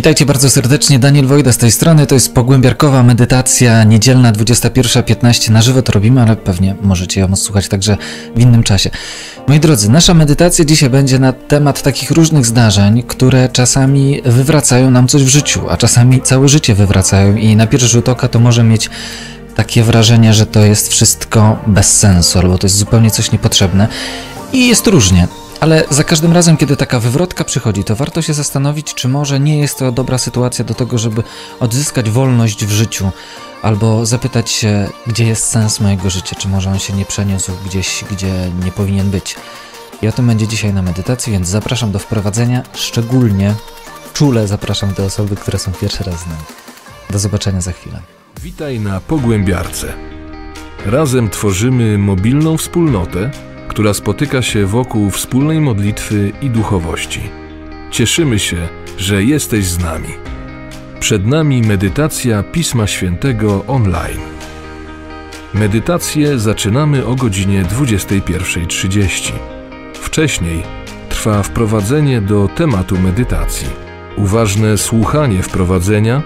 Witajcie bardzo serdecznie, Daniel Wojda z tej strony. To jest pogłębiarkowa medytacja niedzielna 21.15. Na żywo to robimy, ale pewnie możecie ją słuchać także w innym czasie. Moi drodzy, nasza medytacja dzisiaj będzie na temat takich różnych zdarzeń, które czasami wywracają nam coś w życiu, a czasami całe życie wywracają i na pierwszy rzut oka to może mieć takie wrażenie, że to jest wszystko bez sensu, albo to jest zupełnie coś niepotrzebne. I jest różnie. Ale za każdym razem, kiedy taka wywrotka przychodzi, to warto się zastanowić, czy może nie jest to dobra sytuacja do tego, żeby odzyskać wolność w życiu, albo zapytać się, gdzie jest sens mojego życia, czy może on się nie przeniósł gdzieś, gdzie nie powinien być. I o tym będzie dzisiaj na medytacji, więc zapraszam do wprowadzenia, szczególnie czule zapraszam te osoby, które są pierwszy raz z nami. Do zobaczenia za chwilę. Witaj na Pogłębiarce. Razem tworzymy mobilną wspólnotę, która spotyka się wokół wspólnej modlitwy i duchowości. Cieszymy się, że jesteś z nami. Przed nami medytacja Pisma Świętego online. Medytację zaczynamy o godzinie 21.30. Wcześniej trwa wprowadzenie do tematu medytacji. Uważne słuchanie wprowadzenia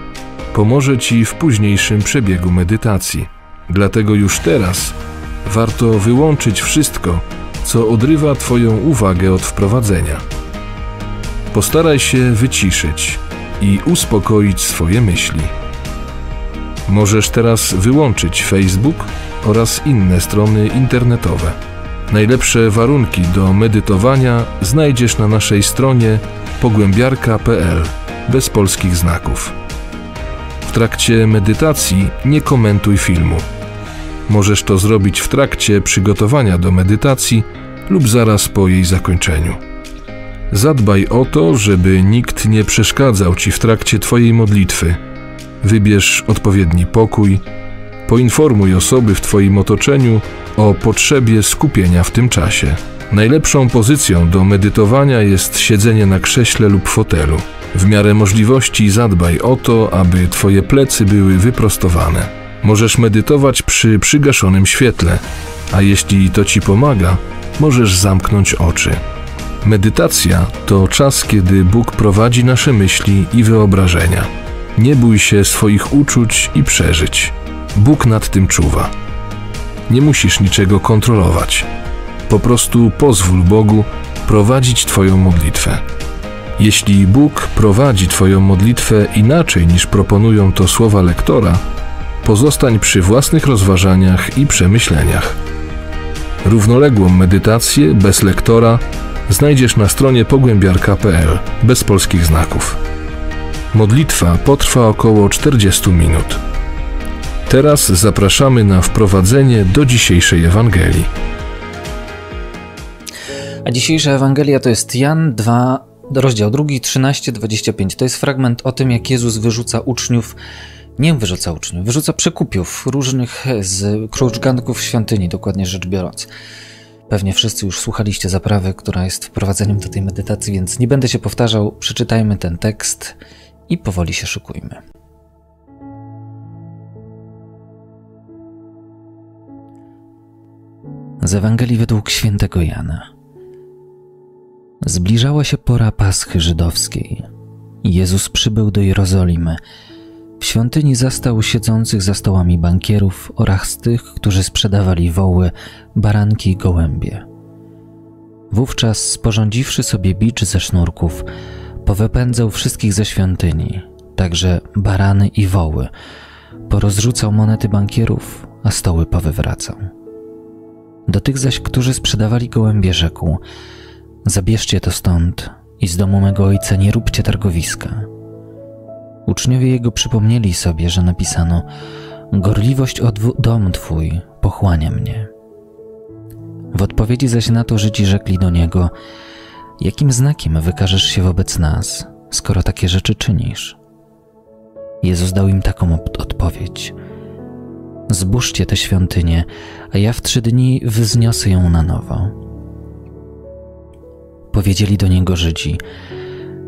pomoże Ci w późniejszym przebiegu medytacji. Dlatego już teraz warto wyłączyć wszystko, co odrywa Twoją uwagę od wprowadzenia. Postaraj się wyciszyć i uspokoić swoje myśli. Możesz teraz wyłączyć Facebook oraz inne strony internetowe. Najlepsze warunki do medytowania znajdziesz na naszej stronie pogłębiarka.pl bez polskich znaków. W trakcie medytacji nie komentuj filmu. Możesz to zrobić w trakcie przygotowania do medytacji lub zaraz po jej zakończeniu. Zadbaj o to, żeby nikt nie przeszkadzał ci w trakcie Twojej modlitwy. Wybierz odpowiedni pokój, poinformuj osoby w Twoim otoczeniu o potrzebie skupienia w tym czasie. Najlepszą pozycją do medytowania jest siedzenie na krześle lub fotelu. W miarę możliwości zadbaj o to, aby Twoje plecy były wyprostowane. Możesz medytować przy przygaszonym świetle, a jeśli to Ci pomaga, możesz zamknąć oczy. Medytacja to czas, kiedy Bóg prowadzi nasze myśli i wyobrażenia. Nie bój się swoich uczuć i przeżyć. Bóg nad tym czuwa. Nie musisz niczego kontrolować. Po prostu pozwól Bogu prowadzić Twoją modlitwę. Jeśli Bóg prowadzi Twoją modlitwę inaczej niż proponują to słowa lektora, pozostań przy własnych rozważaniach i przemyśleniach. Równoległą medytację bez lektora znajdziesz na stronie pogłębiarka.pl bez polskich znaków. Modlitwa potrwa około 40 minut. Teraz zapraszamy na wprowadzenie do dzisiejszej Ewangelii. A dzisiejsza Ewangelia to jest Jan 2, rozdział 2, 13-25. To jest fragment o tym, jak Jezus wyrzuca uczniów nie wyrzuca uczniów, wyrzuca przekupiów różnych z kruczganków świątyni, dokładnie rzecz biorąc. Pewnie wszyscy już słuchaliście zaprawy, która jest wprowadzeniem do tej medytacji, więc nie będę się powtarzał. Przeczytajmy ten tekst i powoli się szykujmy. Z Ewangelii według świętego Jana. Zbliżała się pora Paschy żydowskiej. Jezus przybył do Jerozolimy w świątyni zastał siedzących za stołami bankierów oraz tych, którzy sprzedawali woły, baranki i gołębie. Wówczas, sporządziwszy sobie bicz ze sznurków, powypędzał wszystkich ze świątyni, także barany i woły, porozrzucał monety bankierów, a stoły powywracał. Do tych zaś, którzy sprzedawali gołębie, rzekł: Zabierzcie to stąd i z domu mego ojca nie róbcie targowiska Uczniowie jego przypomnieli sobie, że napisano: Gorliwość o dom twój pochłania mnie. W odpowiedzi zaś na to Żydzi rzekli do niego: Jakim znakiem wykażesz się wobec nas, skoro takie rzeczy czynisz? Jezus dał im taką odpowiedź: Zbóżcie tę świątynię, a ja w trzy dni wzniosę ją na nowo. Powiedzieli do niego Żydzi: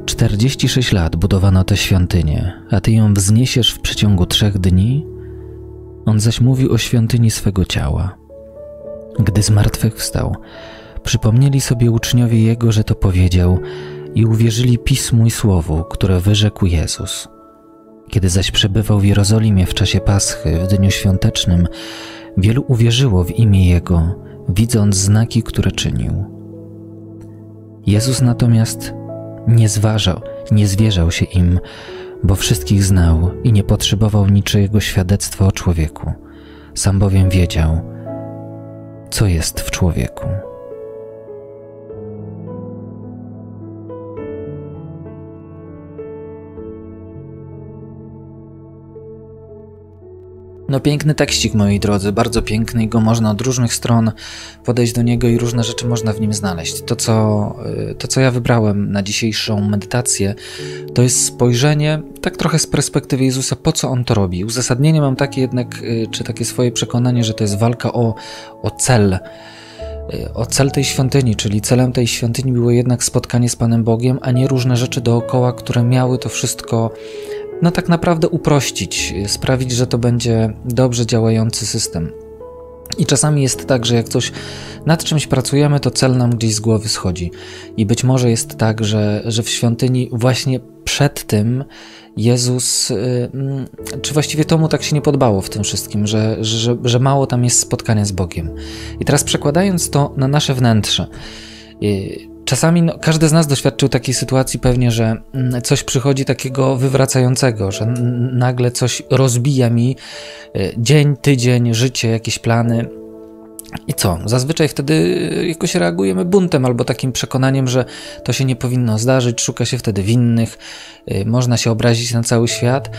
46 lat budowano tę świątynię, a ty ją wzniesiesz w przeciągu trzech dni? On zaś mówił o świątyni swego ciała. Gdy zmartwychwstał, przypomnieli sobie uczniowie jego, że to powiedział i uwierzyli pismu i słowu, które wyrzekł Jezus. Kiedy zaś przebywał w Jerozolimie w czasie Paschy, w dniu świątecznym, wielu uwierzyło w imię Jego, widząc znaki, które czynił. Jezus natomiast nie zważał, nie zwierzał się im, bo wszystkich znał i nie potrzebował niczyjego świadectwa o człowieku. Sam bowiem wiedział, co jest w człowieku. No piękny tekścik, moi drodzy, bardzo piękny i go można od różnych stron podejść do niego i różne rzeczy można w nim znaleźć. To co, y, to, co ja wybrałem na dzisiejszą medytację, to jest spojrzenie tak trochę z perspektywy Jezusa, po co On to robi. Uzasadnienie mam takie jednak, y, czy takie swoje przekonanie, że to jest walka o, o cel, y, o cel tej świątyni, czyli celem tej świątyni było jednak spotkanie z Panem Bogiem, a nie różne rzeczy dookoła, które miały to wszystko no tak naprawdę uprościć, sprawić, że to będzie dobrze działający system. I czasami jest tak, że jak coś nad czymś pracujemy, to cel nam gdzieś z głowy schodzi. I być może jest tak, że, że w świątyni właśnie przed tym Jezus, y, czy właściwie to mu tak się nie podobało w tym wszystkim, że, że, że mało tam jest spotkania z Bogiem. I teraz przekładając to na nasze wnętrze, y, Czasami no, każdy z nas doświadczył takiej sytuacji pewnie, że mm, coś przychodzi takiego wywracającego, że nagle coś rozbija mi y, dzień, tydzień, życie, jakieś plany. I co? Zazwyczaj wtedy jakoś reagujemy buntem albo takim przekonaniem, że to się nie powinno zdarzyć, szuka się wtedy winnych, y, można się obrazić na cały świat.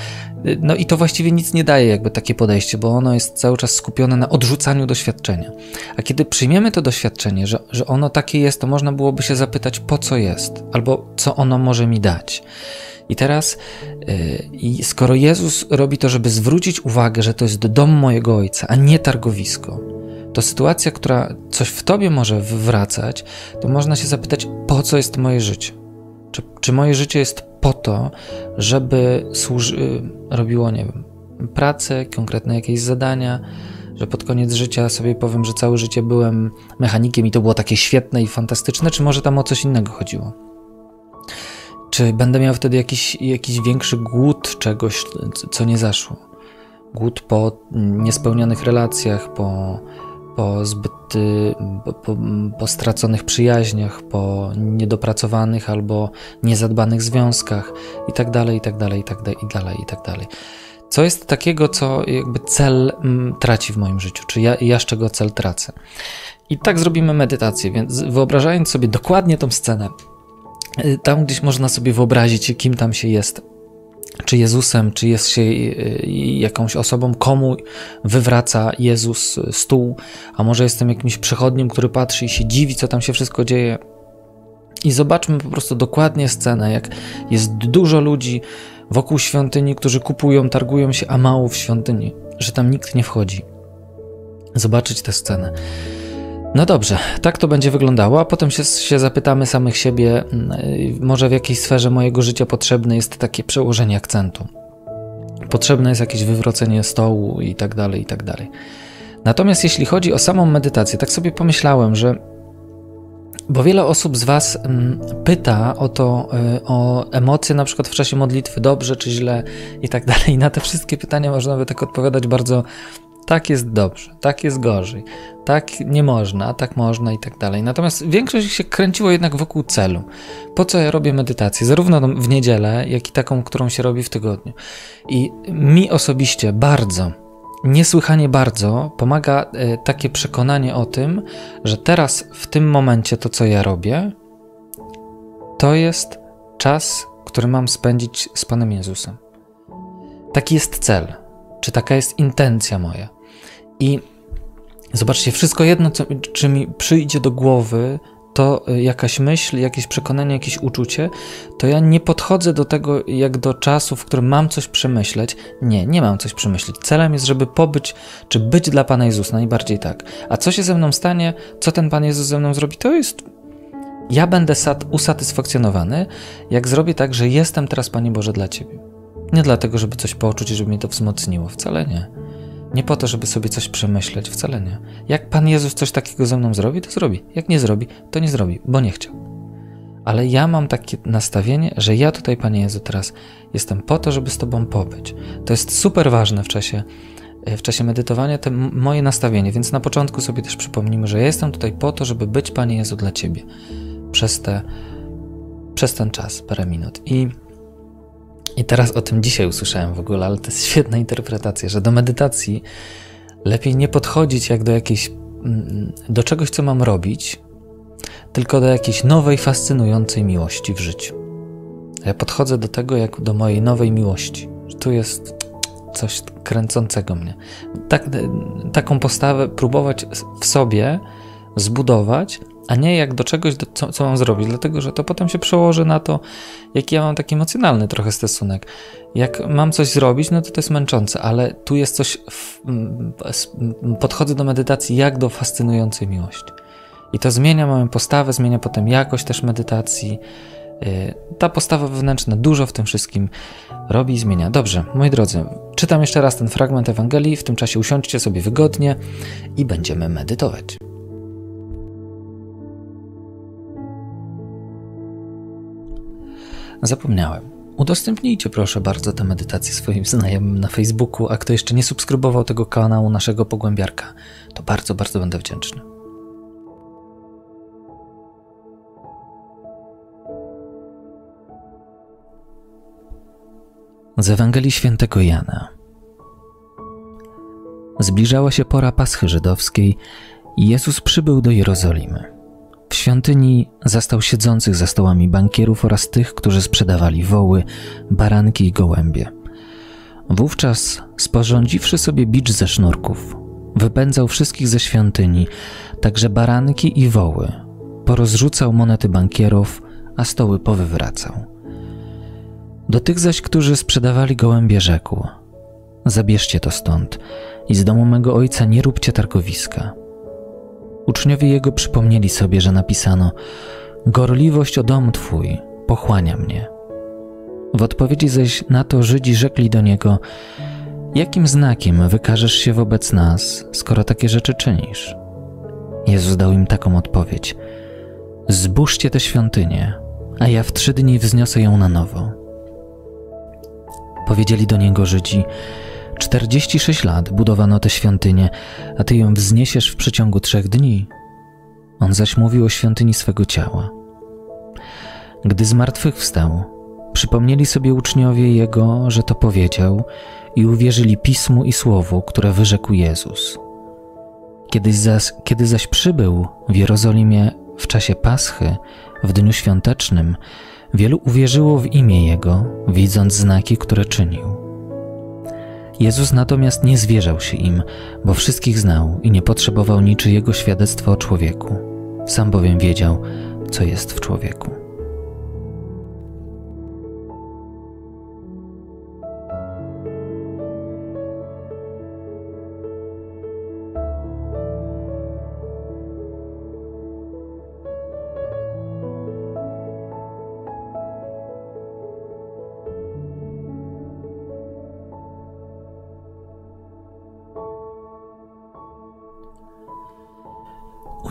Y, no i to właściwie nic nie daje, jakby takie podejście, bo ono jest cały czas skupione na odrzucaniu doświadczenia. A kiedy przyjmiemy to doświadczenie, że, że ono takie jest, to można byłoby się zapytać, po co jest, albo co ono może mi dać. I teraz, yy, skoro Jezus robi to, żeby zwrócić uwagę, że to jest dom mojego ojca, a nie targowisko, to sytuacja, która coś w tobie może wywracać, to można się zapytać, po co jest moje życie? Czy, czy moje życie jest po to, żeby służy, robiło, nie wiem, pracę, konkretne jakieś zadania, że pod koniec życia sobie powiem, że całe życie byłem mechanikiem i to było takie świetne i fantastyczne, czy może tam o coś innego chodziło? Czy będę miał wtedy jakiś, jakiś większy głód czegoś, co nie zaszło? Głód po niespełnionych relacjach, po po zbyt y, po, po, straconych przyjaźniach, po niedopracowanych albo niezadbanych związkach i tak dalej, i tak dalej, i tak dalej, i dalej, i tak dalej. Co jest takiego, co jakby cel mm, traci w moim życiu, czy ja, ja z czego cel tracę. I tak zrobimy medytację, więc wyobrażając sobie dokładnie tą scenę, y, tam gdzieś można sobie wyobrazić, kim tam się jest, czy Jezusem, czy jest się y, jakąś osobą, komu wywraca Jezus stół, a może jestem jakimś przechodnim, który patrzy i się dziwi, co tam się wszystko dzieje. I zobaczmy po prostu dokładnie scenę, jak jest dużo ludzi wokół świątyni, którzy kupują, targują się, a mało w świątyni, że tam nikt nie wchodzi. Zobaczyć tę scenę. No dobrze, tak to będzie wyglądało, a potem się, się zapytamy samych siebie, mm, może w jakiej sferze mojego życia potrzebne jest takie przełożenie akcentu. Potrzebne jest jakieś wywrócenie stołu i tak dalej, i tak dalej. Natomiast jeśli chodzi o samą medytację, tak sobie pomyślałem, że bo wiele osób z Was mm, pyta o to, y, o emocje na przykład w czasie modlitwy, dobrze czy źle i tak dalej. I na te wszystkie pytania można by tak odpowiadać bardzo tak jest dobrze, tak jest gorzej, tak nie można, tak można i tak dalej. Natomiast większość się kręciło jednak wokół celu. Po co ja robię medytację? Zarówno w niedzielę, jak i taką, którą się robi w tygodniu. I mi osobiście bardzo, niesłychanie bardzo pomaga e, takie przekonanie o tym, że teraz, w tym momencie, to co ja robię, to jest czas, który mam spędzić z Panem Jezusem. Taki jest cel, czy taka jest intencja moja. I zobaczcie, wszystko jedno, co, czy mi przyjdzie do głowy, to y, jakaś myśl, jakieś przekonanie, jakieś uczucie, to ja nie podchodzę do tego jak do czasu, w którym mam coś przemyśleć. Nie, nie mam coś przemyśleć. Celem jest, żeby pobyć, czy być dla Pana Jezusa, najbardziej tak. A co się ze mną stanie, co ten Pan Jezus ze mną zrobi, to jest. Ja będę usatysfakcjonowany, jak zrobię tak, że jestem teraz, Panie Boże, dla Ciebie. Nie dlatego, żeby coś poczuć, żeby mnie to wzmocniło, wcale nie. Nie po to, żeby sobie coś przemyśleć, wcale nie. Jak Pan Jezus coś takiego ze mną zrobi, to zrobi. Jak nie zrobi, to nie zrobi, bo nie chciał. ale ja mam takie nastawienie, że ja tutaj, Panie Jezu, teraz jestem po to, żeby z Tobą pobyć. To jest super ważne w czasie, e, w czasie medytowania, to moje nastawienie, więc na początku sobie też przypomnimy, że ja jestem tutaj po to, żeby być, Panie Jezu, dla Ciebie przez, te, przez ten czas, parę minut. I, I teraz o tym dzisiaj usłyszałem w ogóle, ale to jest świetna interpretacja, że do medytacji lepiej nie podchodzić jak do jakiejś, mm, do czegoś, co mam robić, tylko do jakiejś nowej, fascynującej miłości w życiu. Ja podchodzę do tego jak do mojej nowej miłości. Tu jest coś kręcącego mnie. Tak, taką postawę próbować w sobie zbudować, a nie jak do czegoś, do, co, co mam zrobić, dlatego że to potem się przełoży na to, jaki ja mam taki emocjonalny trochę stosunek. Jak mam coś zrobić, no to to jest męczące, ale tu jest coś, w, podchodzę do medytacji jak do fascynującej miłości. I to zmienia moją postawę, zmienia potem jakość też medytacji. Y, ta postawa wewnętrzna dużo w tym wszystkim robi i zmienia. Dobrze, moi drodzy, czytam jeszcze raz ten fragment Ewangelii. W tym czasie usiądźcie sobie wygodnie i będziemy medytować. Zapomniałem. Udostępnijcie proszę bardzo tę medytację swoim znajomym na Facebooku, a kto jeszcze nie subskrybował tego kanału naszego pogłębiarka, to bardzo, bardzo będę wdzięczny. Z Ewangelii Świętego Jana. Zbliżała się pora Paschy Żydowskiej i Jezus przybył do Jerozolimy. W świątyni zastał siedzących za stołami bankierów oraz tych, którzy sprzedawali woły, baranki i gołębie. Wówczas, sporządziwszy sobie bicz ze sznurków, wypędzał wszystkich ze świątyni, także baranki i woły, porozrzucał monety bankierów, a stoły powywracał. Do tych zaś, którzy sprzedawali gołębie, rzekł: Zabierzcie to stąd i z domu mego ojca nie róbcie targowiska. Uczniowie jego przypomnieli sobie, że napisano: Gorliwość o dom twój pochłania mnie. W odpowiedzi zaś na to Żydzi rzekli do niego: Jakim znakiem wykażesz się wobec nas, skoro takie rzeczy czynisz? Jezus dał im taką odpowiedź: Zbóżcie tę świątynię, a ja w trzy dni wzniosę ją na nowo. Powiedzieli do niego Żydzi: 46 lat budowano tę świątynię, a ty ją wzniesiesz w przeciągu trzech dni. On zaś mówił o świątyni swego ciała. Gdy zmartwychwstał, przypomnieli sobie uczniowie jego, że to powiedział, i uwierzyli pismu i słowu, które wyrzekł Jezus. Kiedy zaś, kiedy zaś przybył w Jerozolimie w czasie Paschy, w dniu świątecznym, Wielu uwierzyło w imię Jego, widząc znaki, które czynił. Jezus natomiast nie zwierzał się im, bo wszystkich znał i nie potrzebował niczyjego świadectwa o człowieku. Sam bowiem wiedział, co jest w człowieku.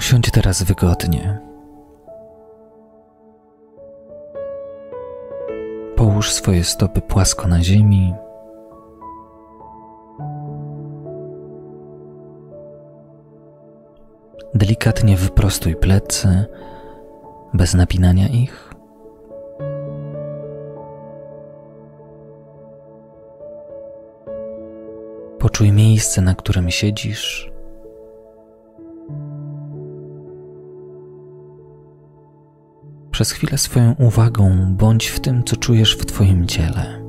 Usiądź teraz wygodnie. Połóż swoje stopy płasko na ziemi. Delikatnie wyprostuj plecy, bez napinania ich. Poczuj miejsce, na którym siedzisz. Przez chwilę swoją uwagą bądź w tym, co czujesz w Twoim ciele.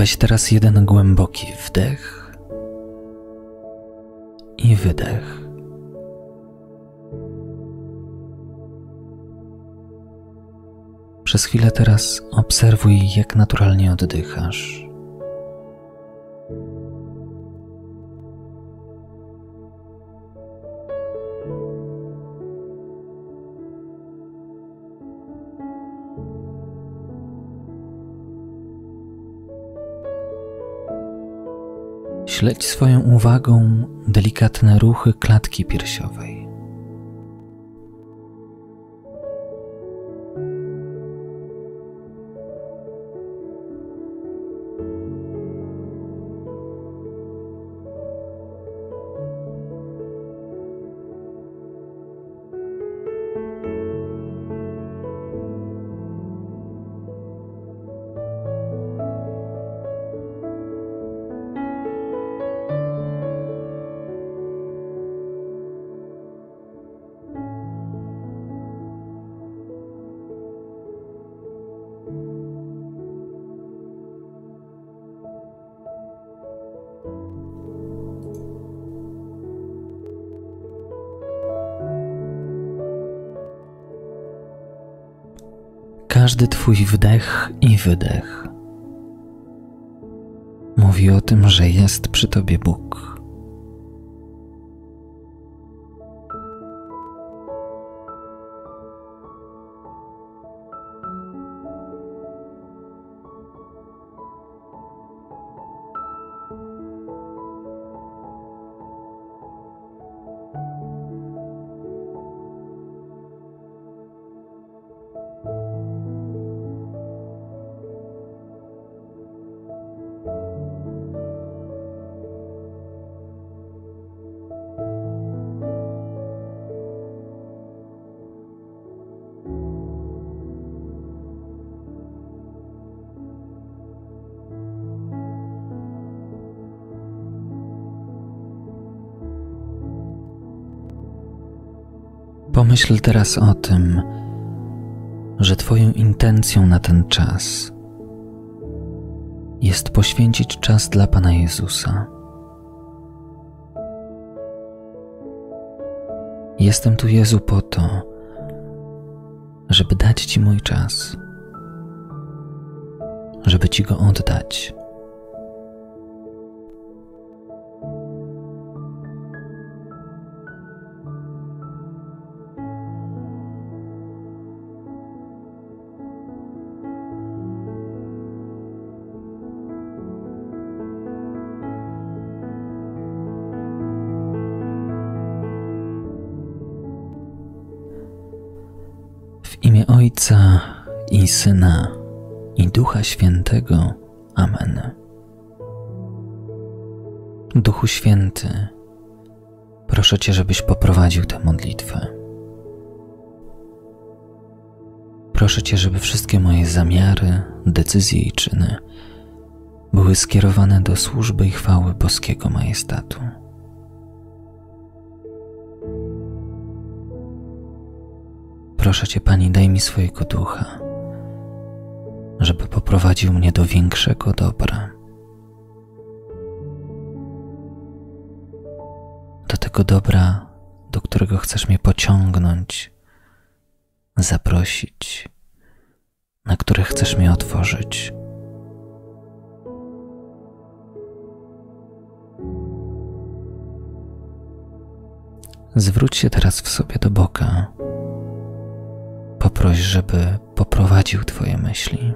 Weź teraz jeden głęboki wdech i wydech. Przez chwilę teraz obserwuj, jak naturalnie oddychasz. Śledź swoją uwagą delikatne ruchy klatki piersiowej. Każdy Twój wdech i wydech mówi o tym, że jest przy Tobie Bóg. Pomyśl teraz o tym, że Twoją intencją na ten czas jest poświęcić czas dla Pana Jezusa. Jestem tu, Jezu, po to, żeby dać Ci mój czas, żeby Ci go oddać. Świętego. Amen. Duchu Święty, proszę Cię, żebyś poprowadził tę modlitwę. Proszę Cię, żeby wszystkie moje zamiary, decyzje i czyny były skierowane do służby i chwały boskiego majestatu. Proszę Cię, Pani, daj mi swojego ducha, żeby poprowadził mnie do większego dobra. Do tego dobra, do którego chcesz mnie pociągnąć, zaprosić, na które chcesz mnie otworzyć. Zwróć się teraz w sobie do Boga poproś, żeby poprowadził Twoje myśli.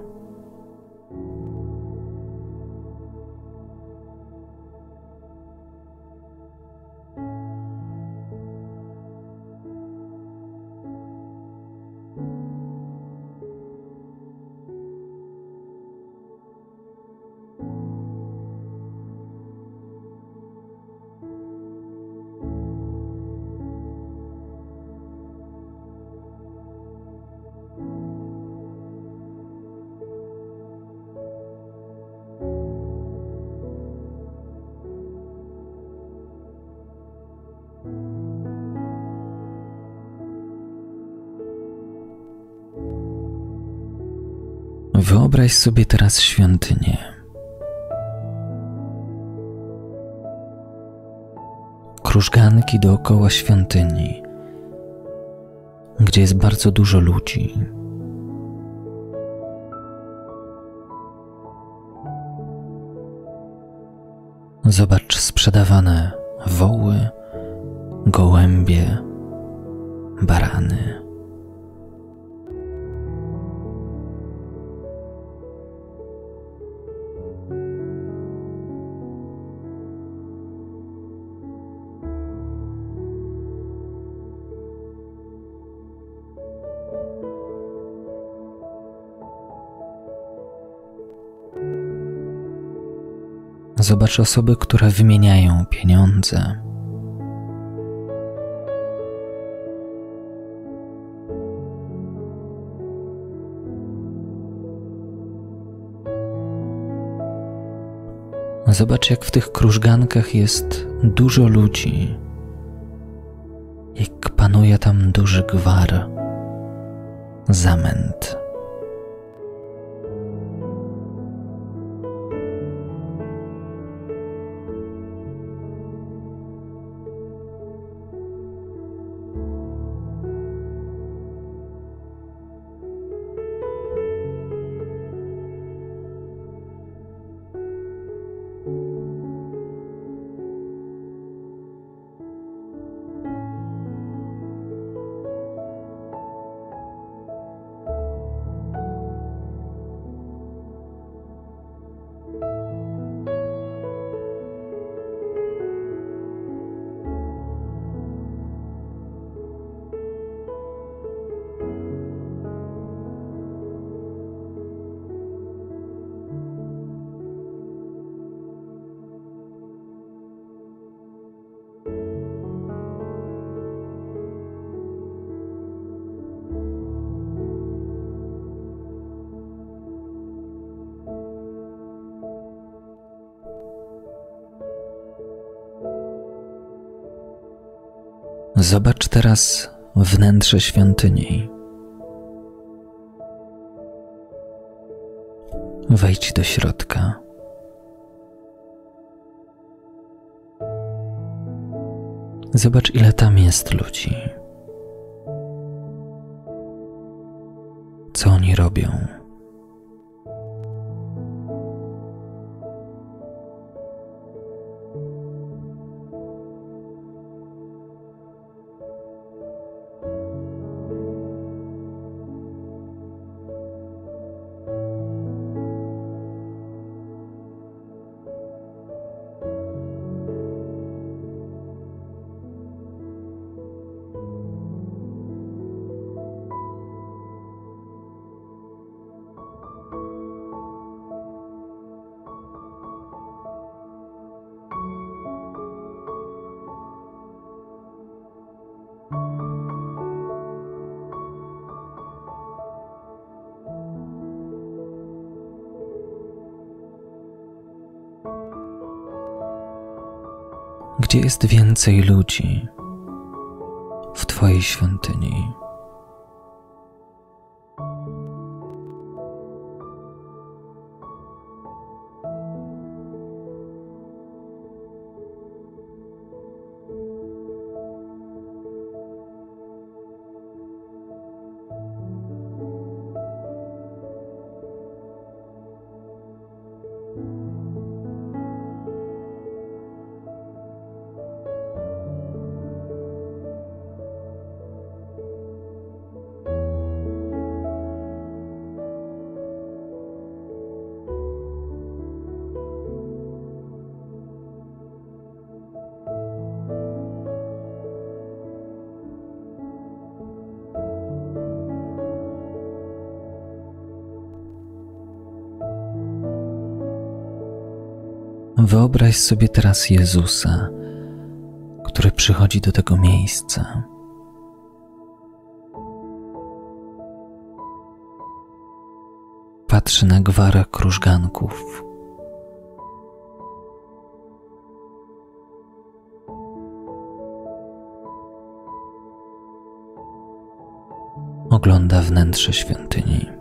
Wyobraź sobie teraz świątynię. Krużganki dookoła świątyni, gdzie jest bardzo dużo ludzi. Zobacz sprzedawane woły, gołębie, barany. Zobacz osoby, które wymieniają pieniądze. Zobacz, jak w tych krużgankach jest dużo ludzi, jak panuje tam duży gwar, zamęt. Zobacz teraz wnętrze świątyni. Wejdź do środka. Zobacz, ile tam jest ludzi. Co oni robią? Jest więcej ludzi? W Twojej świątyni. Wyobraź sobie teraz Jezusa, który przychodzi do tego miejsca. Patrzy na gwara krużganków. Ogląda wnętrze świątyni.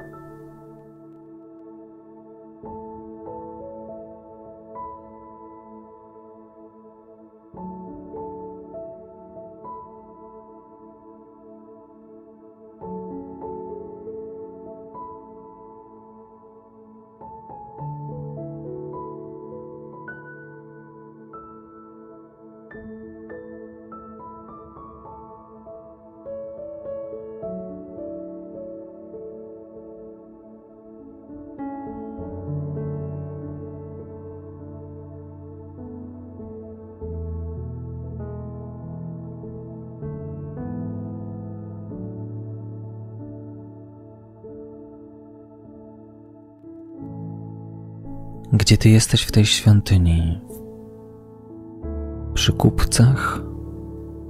Gdzie ty jesteś w tej świątyni? Przy kupcach,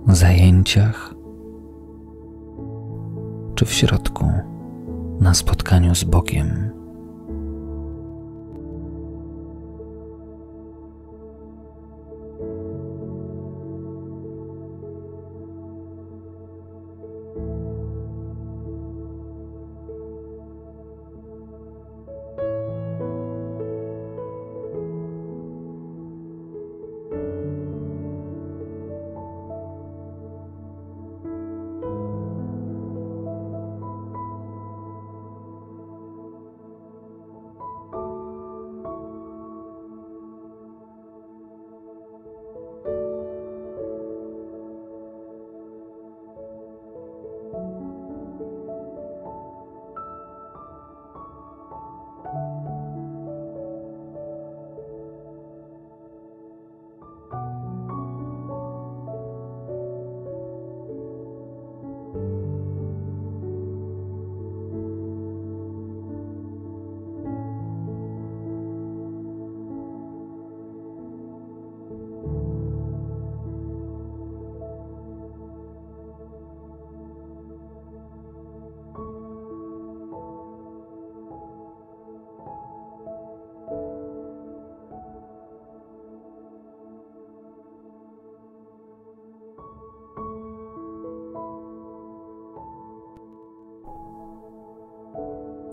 zajęciach, czy w środku, na spotkaniu z Bogiem?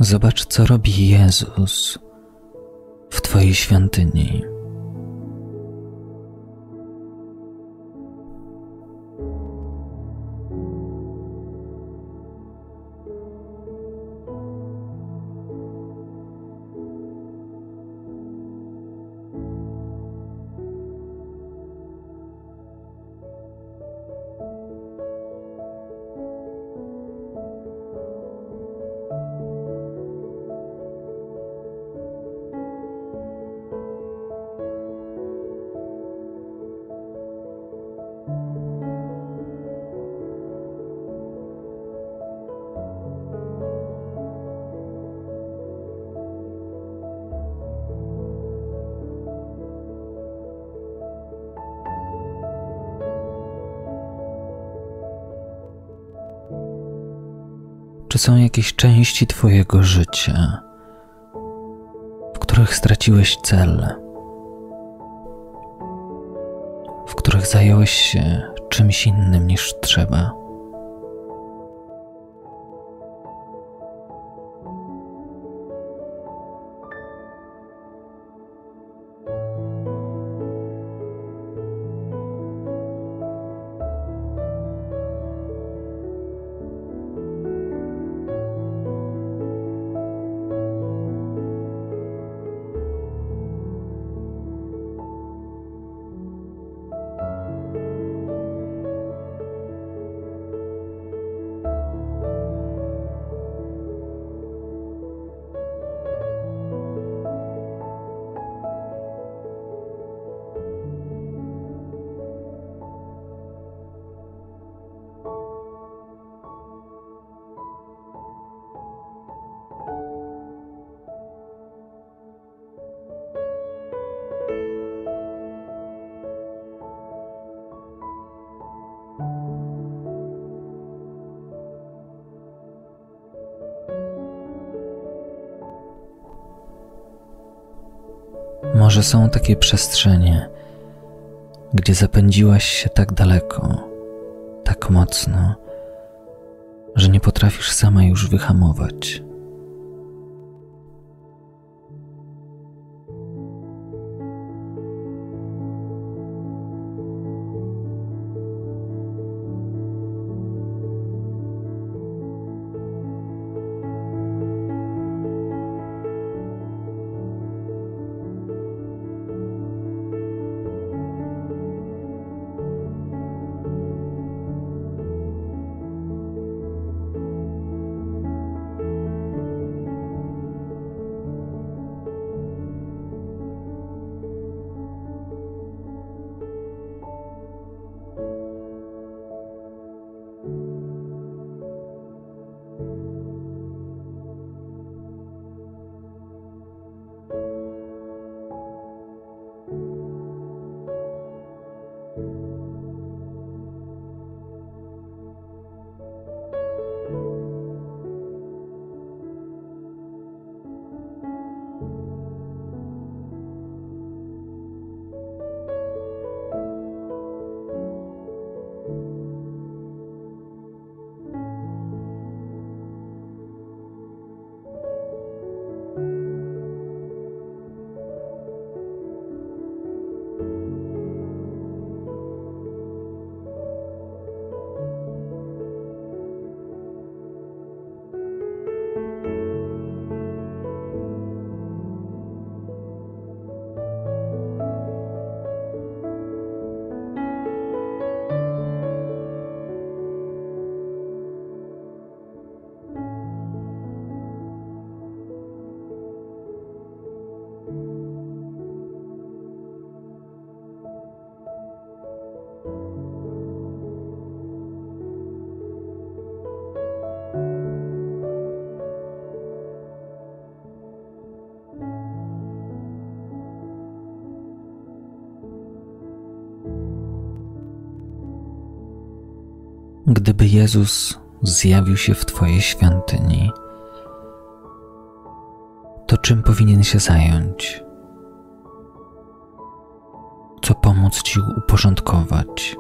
Zobacz, co robi Jezus w Twojej świątyni. Są jakieś części Twojego życia, w których straciłeś cel, w których zająłeś się czymś innym niż trzeba? Może są takie przestrzenie, gdzie zapędziłaś się tak daleko, tak mocno, że nie potrafisz sama już wyhamować. Gdyby Jezus zjawił się w Twojej świątyni, to czym powinien się zająć? Co pomóc Ci uporządkować?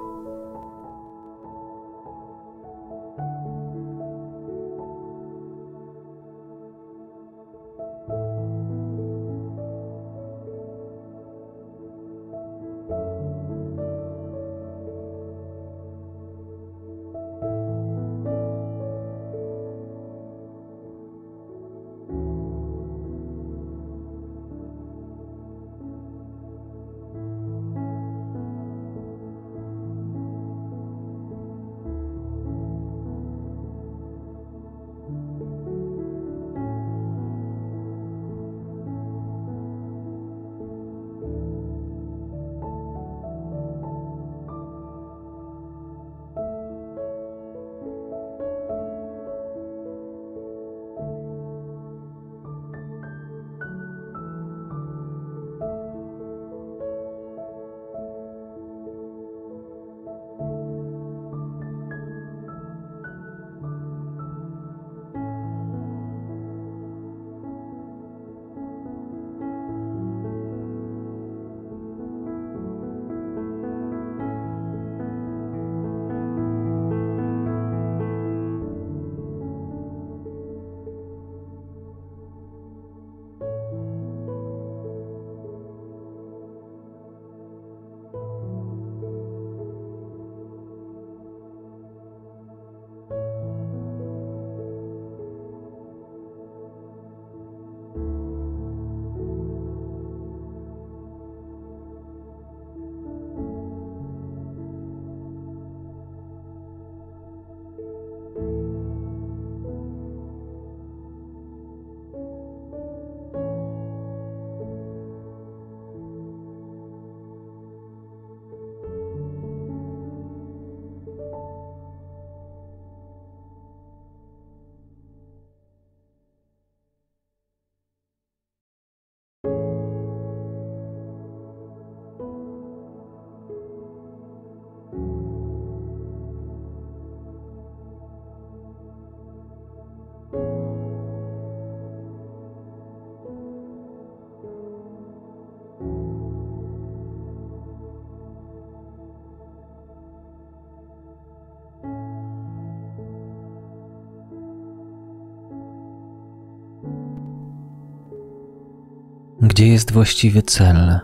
Gdzie jest właściwy cel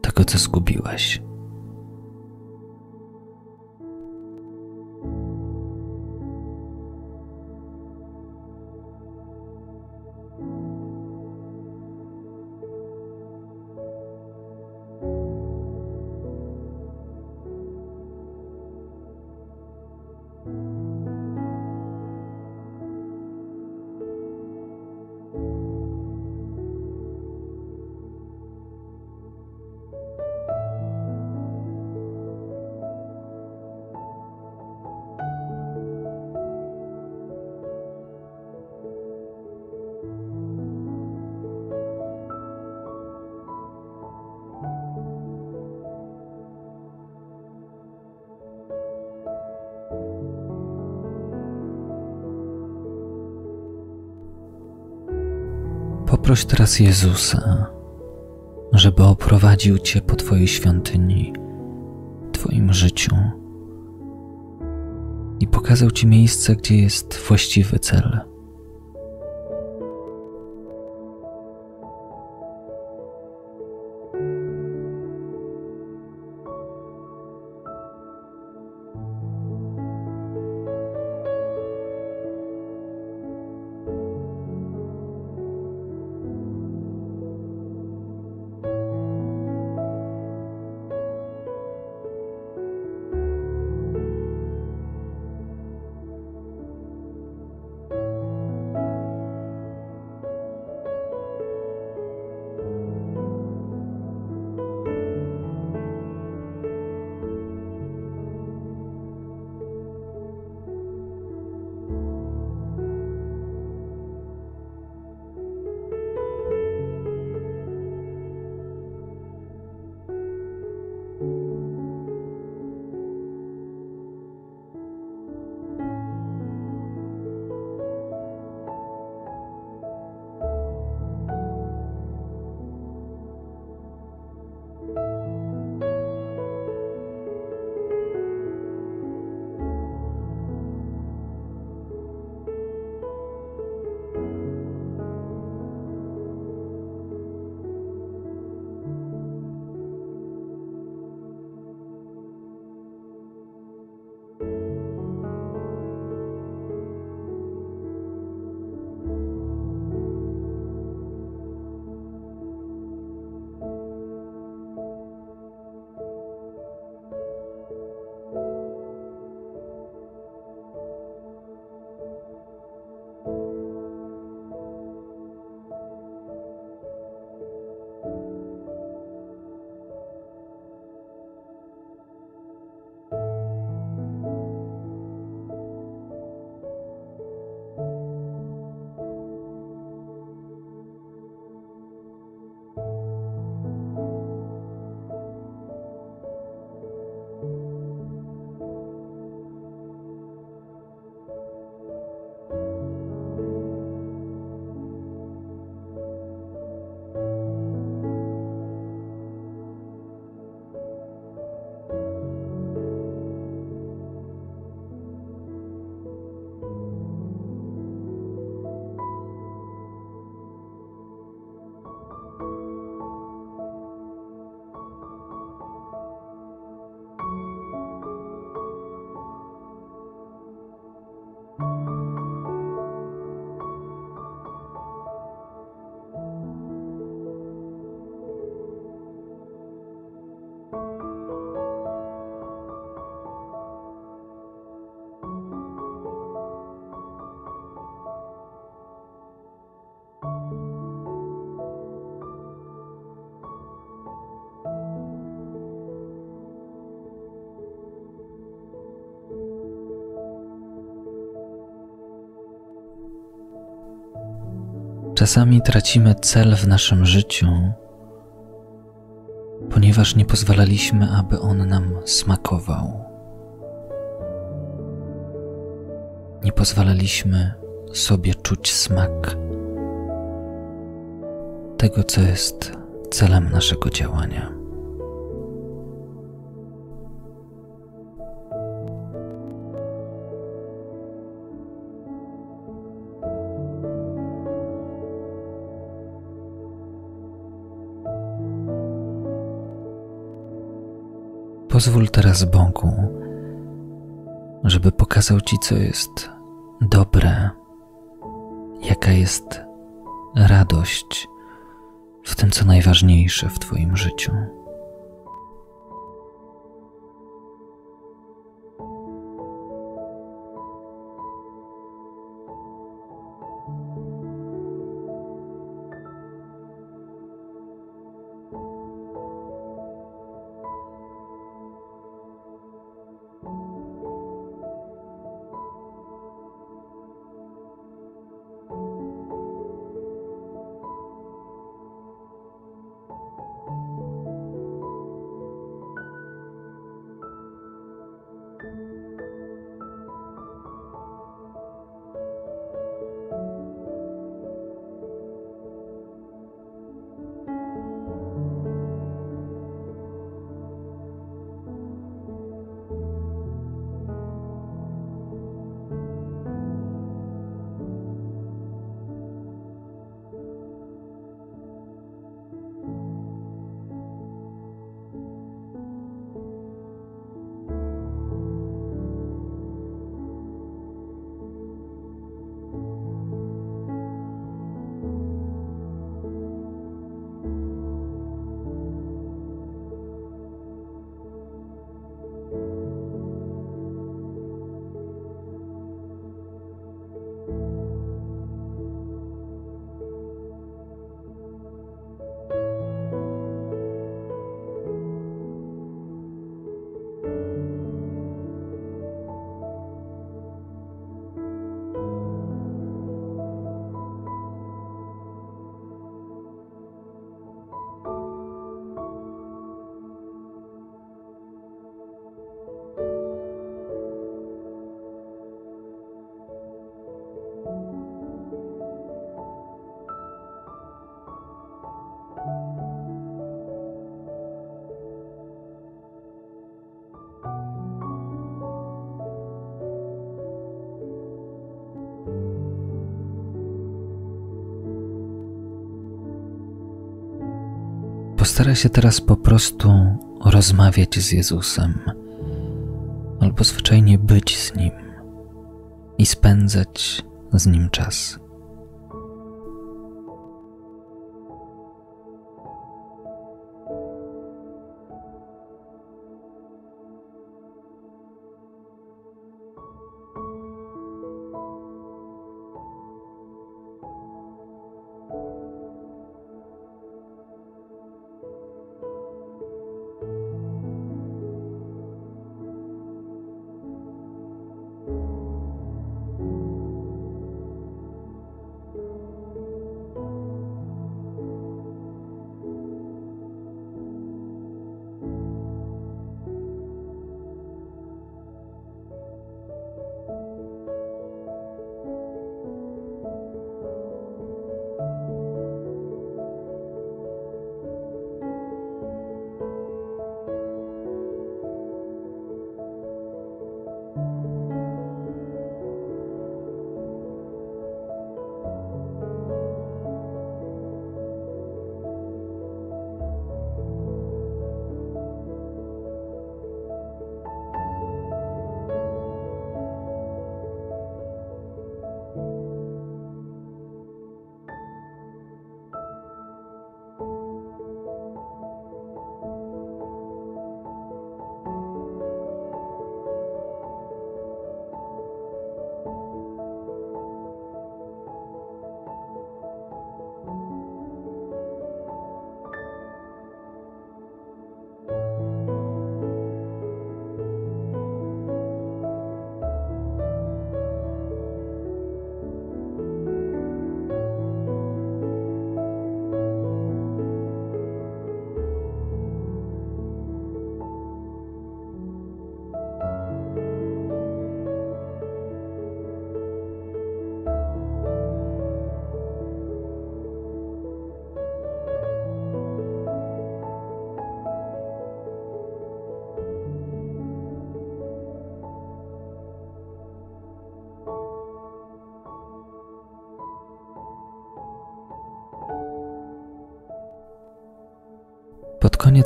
tego, co zgubiłeś? Poproś teraz Jezusa, żeby oprowadził Cię po Twojej świątyni, Twoim życiu i pokazał Ci miejsce, gdzie jest właściwy cel. Czasami tracimy cel w naszym życiu, ponieważ nie pozwalaliśmy, aby on nam smakował. Nie pozwalaliśmy sobie czuć smak tego, co jest celem naszego działania. Pozwól teraz Bogu, żeby pokazał Ci, co jest dobre, jaka jest radość w tym, co najważniejsze w Twoim życiu. Postaraj się teraz po prostu rozmawiać z Jezusem, albo zwyczajnie być z Nim i spędzać z Nim czas.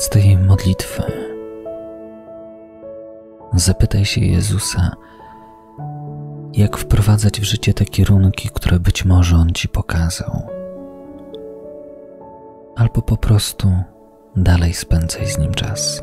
Koniec tej modlitwy zapytaj się Jezusa, jak wprowadzać w życie te kierunki, które być może On ci pokazał. Albo po prostu dalej spędzaj z Nim czas.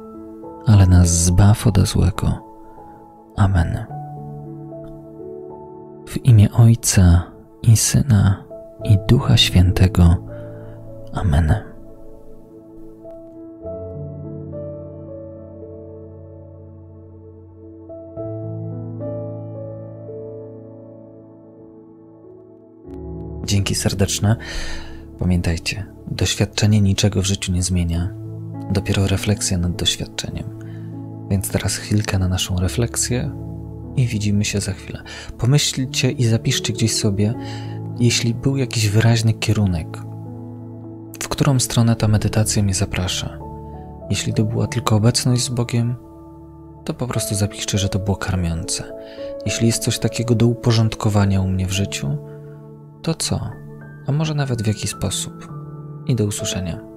ale nas zbaw ode złego. Amen. W imię Ojca i Syna i Ducha Świętego. Amen. Dzięki serdeczne. Pamiętajcie, doświadczenie niczego w życiu nie zmienia, dopiero refleksja nad doświadczeniem. Więc teraz chwilkę na naszą refleksję i widzimy się za chwilę. Pomyślcie i zapiszcie gdzieś sobie, jeśli był jakiś wyraźny kierunek, w którą stronę ta medytacja mnie zaprasza. Jeśli to była tylko obecność z Bogiem, to po prostu zapiszcie, że to było karmiące. Jeśli jest coś takiego do uporządkowania u mnie w życiu, to co? A może nawet w jaki sposób? I do usłyszenia.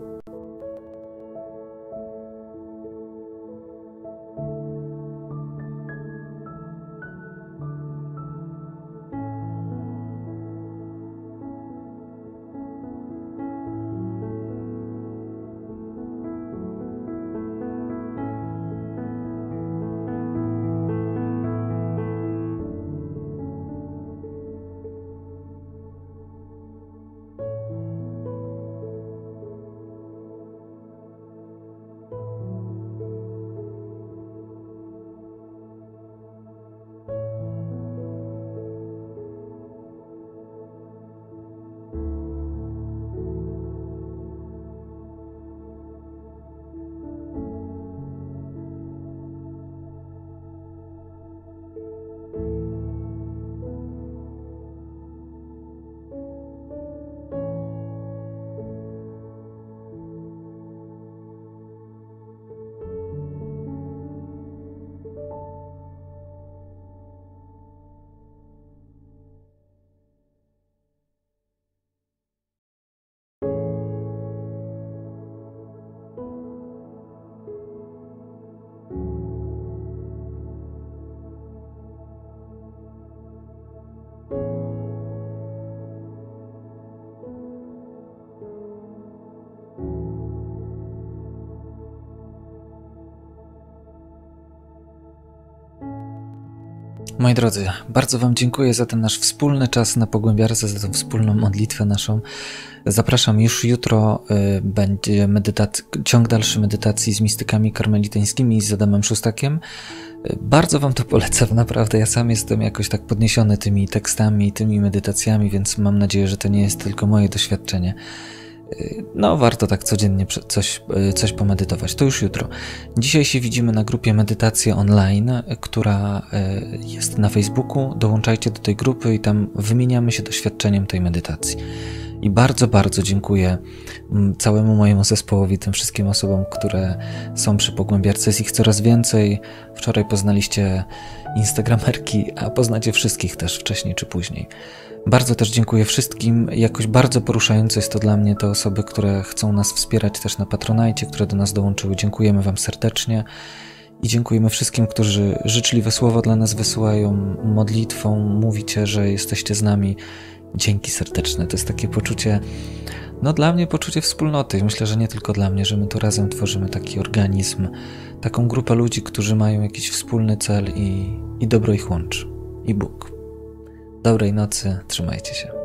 Moi drodzy, bardzo Wam dziękuję za ten nasz wspólny czas na pogłębiarce, za tą wspólną modlitwę naszą. Zapraszam już jutro, y, będzie medytac- ciąg dalszy medytacji z mistykami karmelitańskimi z Adamem Szustakiem. Y, bardzo Wam to polecam, naprawdę. Ja sam jestem jakoś tak podniesiony tymi tekstami, tymi medytacjami, więc mam nadzieję, że to nie jest tylko moje doświadczenie. No, warto tak codziennie coś, y, coś pomedytować. To już jutro. Dzisiaj się widzimy na grupie Medytacje Online, y, która y, jest na Facebooku. Dołączajcie do tej grupy i tam wymieniamy się doświadczeniem tej medytacji. I bardzo, bardzo dziękuję mm, całemu mojemu zespołowi, tym wszystkim osobom, które są przy pogłębiarce. Jest ich coraz więcej. Wczoraj poznaliście Instagramerki, a poznacie wszystkich też wcześniej czy później. Bardzo też dziękuję wszystkim. Jakoś bardzo poruszające jest to dla mnie te osoby, które chcą nas wspierać też na Patronajcie, które do nas dołączyły. Dziękujemy Wam serdecznie. I dziękujemy wszystkim, którzy życzliwe słowa dla nas wysyłają, modlitwą, mówicie, że jesteście z nami. Dzięki serdeczne. To jest takie poczucie, no dla mnie poczucie wspólnoty. Myślę, że nie tylko dla mnie, że my tu razem tworzymy taki organizm, taką grupę ludzi, którzy mają jakiś wspólny cel i, i dobro ich łączy. I Bóg. Dobrej nocy, trzymajcie się.